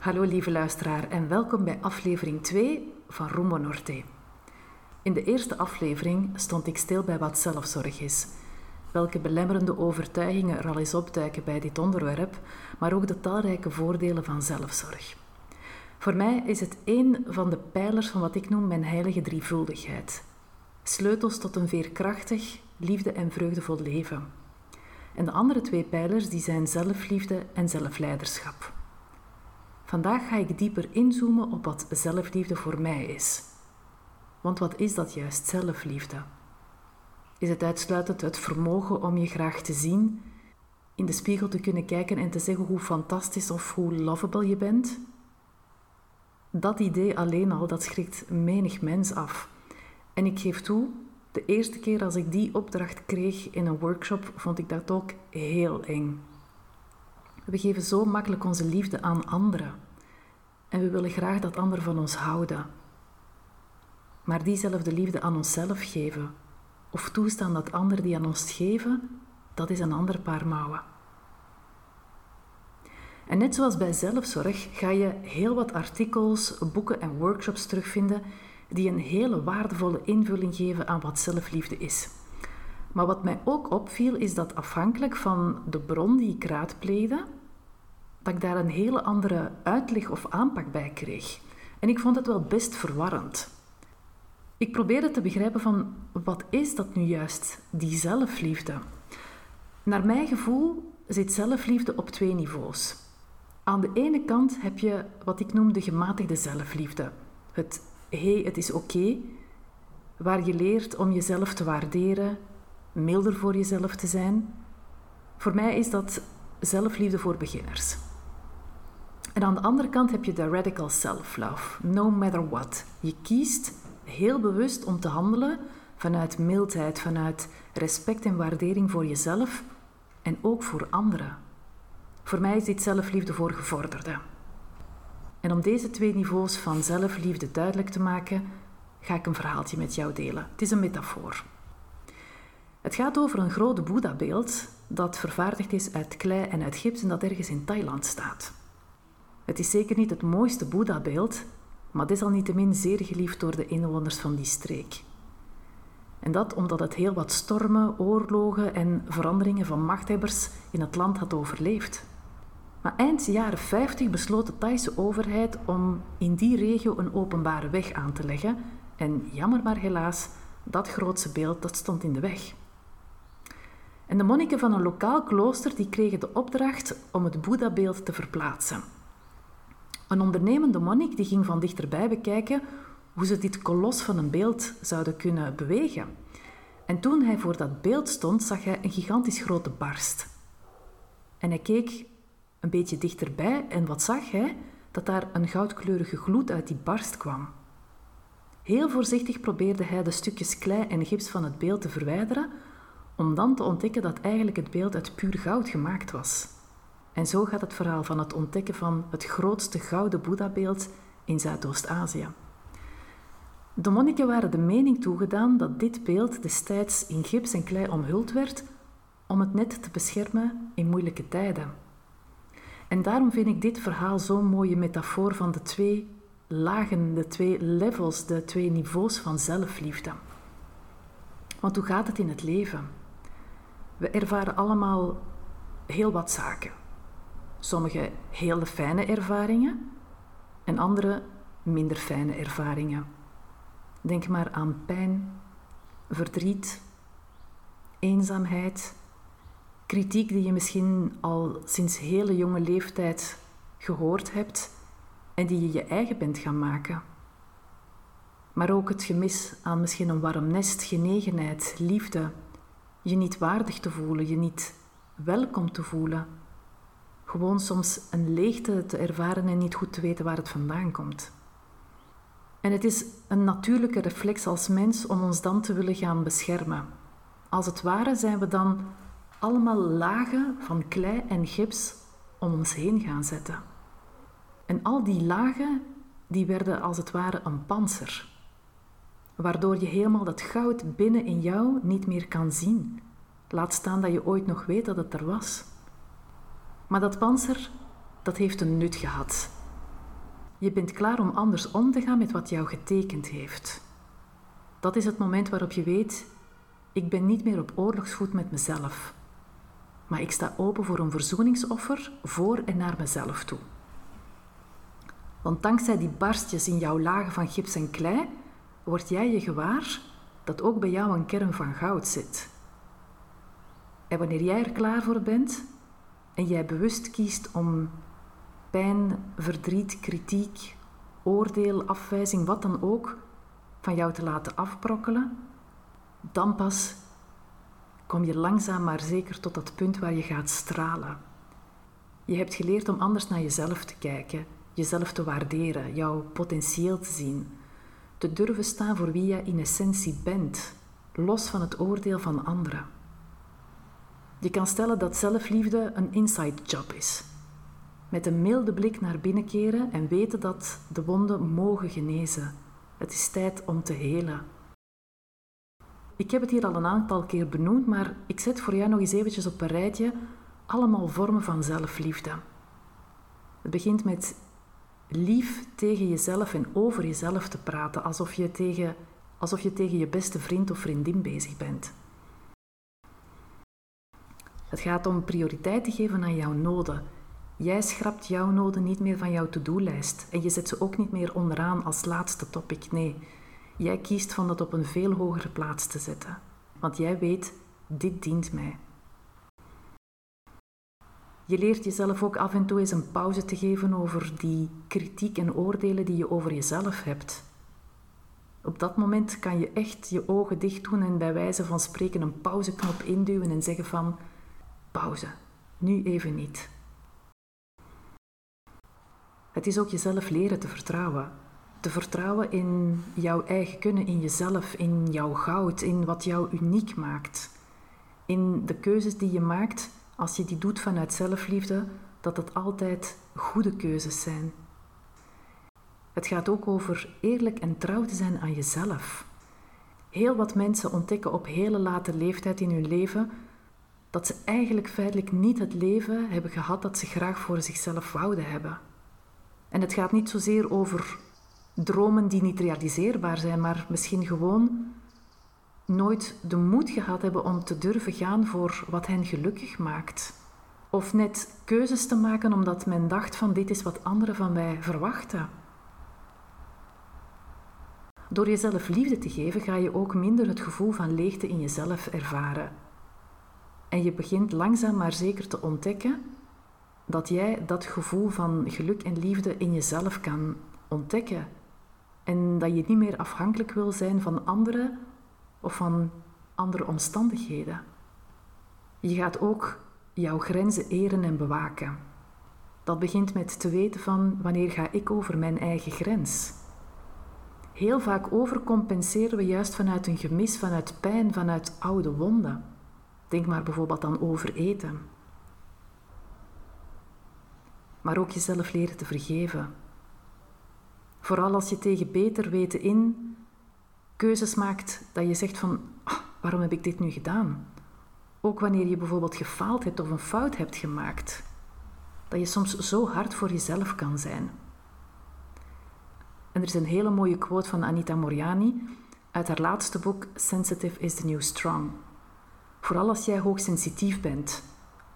Hallo lieve luisteraar en welkom bij aflevering 2 van Rumbo Norte. In de eerste aflevering stond ik stil bij wat zelfzorg is, welke belemmerende overtuigingen er al eens opduiken bij dit onderwerp, maar ook de talrijke voordelen van zelfzorg. Voor mij is het een van de pijlers van wat ik noem mijn heilige drievuldigheid. Sleutels tot een veerkrachtig, liefde en vreugdevol leven. En de andere twee pijlers die zijn zelfliefde en zelfleiderschap. Vandaag ga ik dieper inzoomen op wat zelfliefde voor mij is. Want wat is dat juist, zelfliefde? Is het uitsluitend het vermogen om je graag te zien, in de spiegel te kunnen kijken en te zeggen hoe fantastisch of hoe lovable je bent? Dat idee alleen al, dat schrikt menig mens af. En ik geef toe, de eerste keer als ik die opdracht kreeg in een workshop, vond ik dat ook heel eng. We geven zo makkelijk onze liefde aan anderen. En we willen graag dat anderen van ons houden. Maar diezelfde liefde aan onszelf geven, of toestaan dat anderen die aan ons geven, dat is een ander paar mouwen. En net zoals bij zelfzorg ga je heel wat artikels, boeken en workshops terugvinden die een hele waardevolle invulling geven aan wat zelfliefde is. Maar wat mij ook opviel is dat afhankelijk van de bron die ik raadpleegde, dat ik daar een hele andere uitleg of aanpak bij kreeg. En ik vond het wel best verwarrend. Ik probeerde te begrijpen van wat is dat nu juist, die zelfliefde? Naar mijn gevoel zit zelfliefde op twee niveaus. Aan de ene kant heb je wat ik noem de gematigde zelfliefde. Het hé, hey, het is oké, waar je leert om jezelf te waarderen, milder voor jezelf te zijn. Voor mij is dat zelfliefde voor beginners. En aan de andere kant heb je de radical self-love, no matter what. Je kiest heel bewust om te handelen vanuit mildheid, vanuit respect en waardering voor jezelf en ook voor anderen. Voor mij is dit zelfliefde voor gevorderden. En om deze twee niveaus van zelfliefde duidelijk te maken, ga ik een verhaaltje met jou delen. Het is een metafoor. Het gaat over een grote Boeddha-beeld dat vervaardigd is uit klei en uit gips en dat ergens in Thailand staat. Het is zeker niet het mooiste Boeddha-beeld, maar desalniettemin zeer geliefd door de inwoners van die streek. En dat omdat het heel wat stormen, oorlogen en veranderingen van machthebbers in het land had overleefd. Maar eind jaren 50 besloot de Thaise overheid om in die regio een openbare weg aan te leggen. En jammer maar helaas, dat grootse beeld dat stond in de weg. En de monniken van een lokaal klooster die kregen de opdracht om het Boeddha-beeld te verplaatsen. Een ondernemende monnik die ging van dichterbij bekijken hoe ze dit kolos van een beeld zouden kunnen bewegen. En toen hij voor dat beeld stond, zag hij een gigantisch grote barst. En hij keek een beetje dichterbij en wat zag hij? Dat daar een goudkleurige gloed uit die barst kwam. Heel voorzichtig probeerde hij de stukjes klei en gips van het beeld te verwijderen, om dan te ontdekken dat eigenlijk het beeld uit puur goud gemaakt was. En zo gaat het verhaal van het ontdekken van het grootste gouden Boeddha-beeld in Zuidoost-Azië. De monniken waren de mening toegedaan dat dit beeld destijds in gips en klei omhuld werd om het net te beschermen in moeilijke tijden. En daarom vind ik dit verhaal zo'n mooie metafoor van de twee lagen, de twee levels, de twee niveaus van zelfliefde. Want hoe gaat het in het leven? We ervaren allemaal heel wat zaken. Sommige hele fijne ervaringen en andere minder fijne ervaringen. Denk maar aan pijn, verdriet, eenzaamheid, kritiek die je misschien al sinds hele jonge leeftijd gehoord hebt en die je je eigen bent gaan maken. Maar ook het gemis aan misschien een warm nest, genegenheid, liefde, je niet waardig te voelen, je niet welkom te voelen. Gewoon soms een leegte te ervaren en niet goed te weten waar het vandaan komt. En het is een natuurlijke reflex als mens om ons dan te willen gaan beschermen. Als het ware zijn we dan allemaal lagen van klei en gips om ons heen gaan zetten. En al die lagen die werden als het ware een panzer, waardoor je helemaal dat goud binnen in jou niet meer kan zien. Laat staan dat je ooit nog weet dat het er was. Maar dat panzer, dat heeft een nut gehad. Je bent klaar om anders om te gaan met wat jou getekend heeft. Dat is het moment waarop je weet, ik ben niet meer op oorlogsvoet met mezelf. Maar ik sta open voor een verzoeningsoffer voor en naar mezelf toe. Want dankzij die barstjes in jouw lagen van gips en klei, word jij je gewaar dat ook bij jou een kern van goud zit. En wanneer jij er klaar voor bent en jij bewust kiest om pijn, verdriet, kritiek, oordeel, afwijzing, wat dan ook, van jou te laten afbrokkelen, dan pas kom je langzaam maar zeker tot dat punt waar je gaat stralen. Je hebt geleerd om anders naar jezelf te kijken, jezelf te waarderen, jouw potentieel te zien, te durven staan voor wie je in essentie bent, los van het oordeel van anderen. Je kan stellen dat zelfliefde een inside job is. Met een milde blik naar binnen keren en weten dat de wonden mogen genezen. Het is tijd om te helen. Ik heb het hier al een aantal keer benoemd, maar ik zet voor jou nog eens eventjes op een rijtje allemaal vormen van zelfliefde. Het begint met lief tegen jezelf en over jezelf te praten, alsof je tegen, alsof je tegen je beste vriend of vriendin bezig bent. Het gaat om prioriteit te geven aan jouw noden. Jij schrapt jouw noden niet meer van jouw to-do-lijst en je zet ze ook niet meer onderaan als laatste topic. Nee, jij kiest van dat op een veel hogere plaats te zetten, want jij weet, dit dient mij. Je leert jezelf ook af en toe eens een pauze te geven over die kritiek en oordelen die je over jezelf hebt. Op dat moment kan je echt je ogen dicht doen en bij wijze van spreken een pauzeknop induwen en zeggen van pauze, nu even niet. Het is ook jezelf leren te vertrouwen. Te vertrouwen in jouw eigen kunnen, in jezelf, in jouw goud, in wat jou uniek maakt. In de keuzes die je maakt als je die doet vanuit zelfliefde, dat het altijd goede keuzes zijn. Het gaat ook over eerlijk en trouw te zijn aan jezelf. Heel wat mensen ontdekken op hele late leeftijd in hun leven dat ze eigenlijk feitelijk niet het leven hebben gehad dat ze graag voor zichzelf wouden hebben. En het gaat niet zozeer over dromen die niet realiseerbaar zijn, maar misschien gewoon nooit de moed gehad hebben om te durven gaan voor wat hen gelukkig maakt. Of net keuzes te maken omdat men dacht van dit is wat anderen van mij verwachten. Door jezelf liefde te geven ga je ook minder het gevoel van leegte in jezelf ervaren. En je begint langzaam maar zeker te ontdekken dat jij dat gevoel van geluk en liefde in jezelf kan ontdekken. En dat je niet meer afhankelijk wil zijn van anderen of van andere omstandigheden. Je gaat ook jouw grenzen eren en bewaken. Dat begint met te weten van wanneer ga ik over mijn eigen grens. Heel vaak overcompenseren we juist vanuit een gemis, vanuit pijn, vanuit oude wonden. Denk maar bijvoorbeeld aan overeten. Maar ook jezelf leren te vergeven. Vooral als je tegen beter weten in keuzes maakt dat je zegt van ah, waarom heb ik dit nu gedaan? Ook wanneer je bijvoorbeeld gefaald hebt of een fout hebt gemaakt. Dat je soms zo hard voor jezelf kan zijn. En er is een hele mooie quote van Anita Moriani uit haar laatste boek Sensitive is the New Strong. Vooral als jij hoogsensitief bent,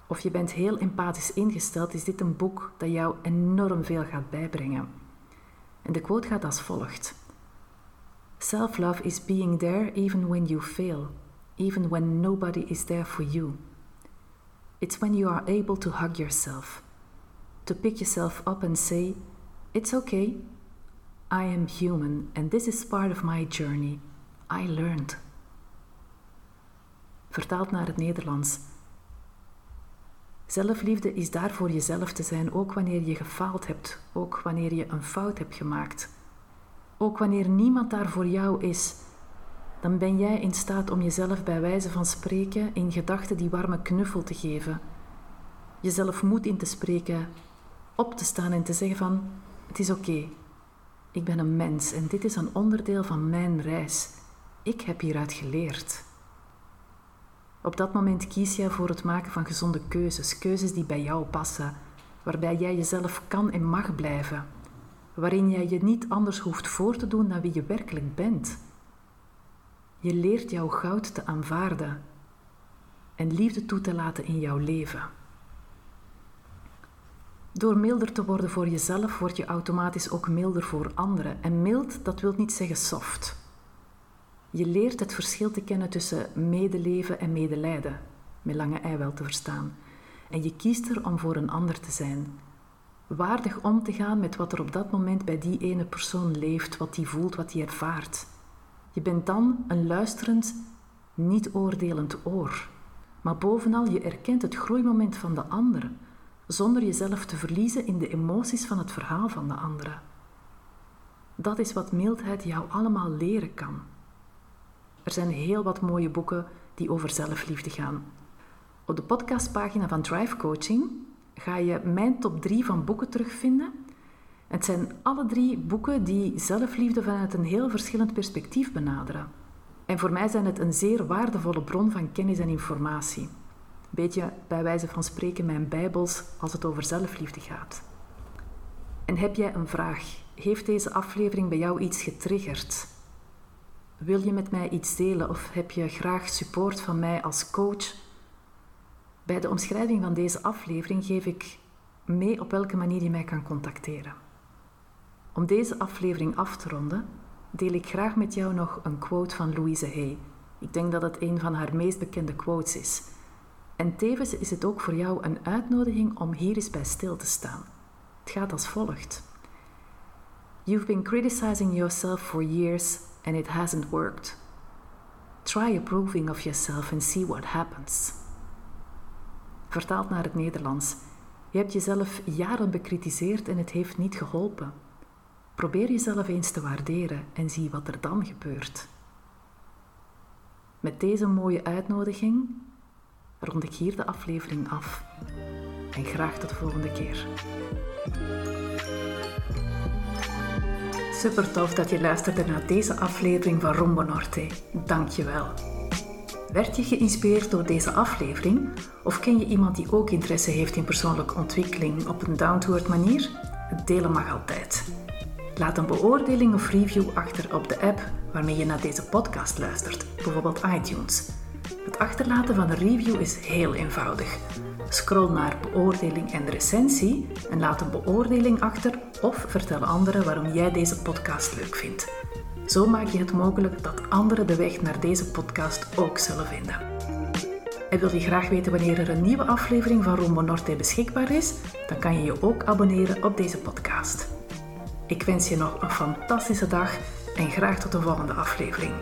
of je bent heel empathisch ingesteld, is dit een boek dat jou enorm veel gaat bijbrengen. En de quote gaat als volgt: Self-love is being there even when you fail, even when nobody is there for you. It's when you are able to hug yourself, to pick yourself up and say, It's okay. I am human and this is part of my journey. I learned. Vertaald naar het Nederlands. Zelfliefde is daar voor jezelf te zijn, ook wanneer je gefaald hebt, ook wanneer je een fout hebt gemaakt. Ook wanneer niemand daar voor jou is, dan ben jij in staat om jezelf bij wijze van spreken in gedachten die warme knuffel te geven. Jezelf moed in te spreken, op te staan en te zeggen van het is oké. Ik ben een mens en dit is een onderdeel van mijn reis. Ik heb hieruit geleerd. Op dat moment kies jij voor het maken van gezonde keuzes, keuzes die bij jou passen, waarbij jij jezelf kan en mag blijven, waarin jij je niet anders hoeft voor te doen dan wie je werkelijk bent. Je leert jouw goud te aanvaarden en liefde toe te laten in jouw leven. Door milder te worden voor jezelf word je automatisch ook milder voor anderen. En mild, dat wil niet zeggen soft. Je leert het verschil te kennen tussen medeleven en medelijden, met lange ei wel te verstaan. En je kiest er om voor een ander te zijn. Waardig om te gaan met wat er op dat moment bij die ene persoon leeft, wat die voelt, wat die ervaart. Je bent dan een luisterend, niet oordelend oor. Maar bovenal, je erkent het groeimoment van de ander, zonder jezelf te verliezen in de emoties van het verhaal van de andere. Dat is wat mildheid jou allemaal leren kan. Er zijn heel wat mooie boeken die over zelfliefde gaan. Op de podcastpagina van Drive Coaching ga je mijn top 3 van boeken terugvinden. Het zijn alle drie boeken die zelfliefde vanuit een heel verschillend perspectief benaderen. En voor mij zijn het een zeer waardevolle bron van kennis en informatie. Beetje bij wijze van spreken mijn bijbels als het over zelfliefde gaat. En heb jij een vraag? Heeft deze aflevering bij jou iets getriggerd? Wil je met mij iets delen of heb je graag support van mij als coach? Bij de omschrijving van deze aflevering geef ik mee op welke manier je mij kan contacteren. Om deze aflevering af te ronden, deel ik graag met jou nog een quote van Louise Hay. Ik denk dat het een van haar meest bekende quotes is. En tevens is het ook voor jou een uitnodiging om hier eens bij stil te staan. Het gaat als volgt. You've been criticizing yourself for years and it hasn't worked. Try approving of yourself and see what happens. Vertaald naar het Nederlands. Je hebt jezelf jaren bekritiseerd en het heeft niet geholpen. Probeer jezelf eens te waarderen en zie wat er dan gebeurt. Met deze mooie uitnodiging rond ik hier de aflevering af. En graag tot de volgende keer. Super tof dat je luisterde naar deze aflevering van Rombo Norte. Dank je wel. Werd je geïnspireerd door deze aflevering? Of ken je iemand die ook interesse heeft in persoonlijke ontwikkeling op een down-to-earth manier? Delen mag altijd. Laat een beoordeling of review achter op de app waarmee je naar deze podcast luistert, bijvoorbeeld iTunes. Het achterlaten van een review is heel eenvoudig. Scroll naar beoordeling en recensie en laat een beoordeling achter of vertel anderen waarom jij deze podcast leuk vindt. Zo maak je het mogelijk dat anderen de weg naar deze podcast ook zullen vinden. En wil je graag weten wanneer er een nieuwe aflevering van Rombo Norte beschikbaar is? Dan kan je je ook abonneren op deze podcast. Ik wens je nog een fantastische dag en graag tot de volgende aflevering.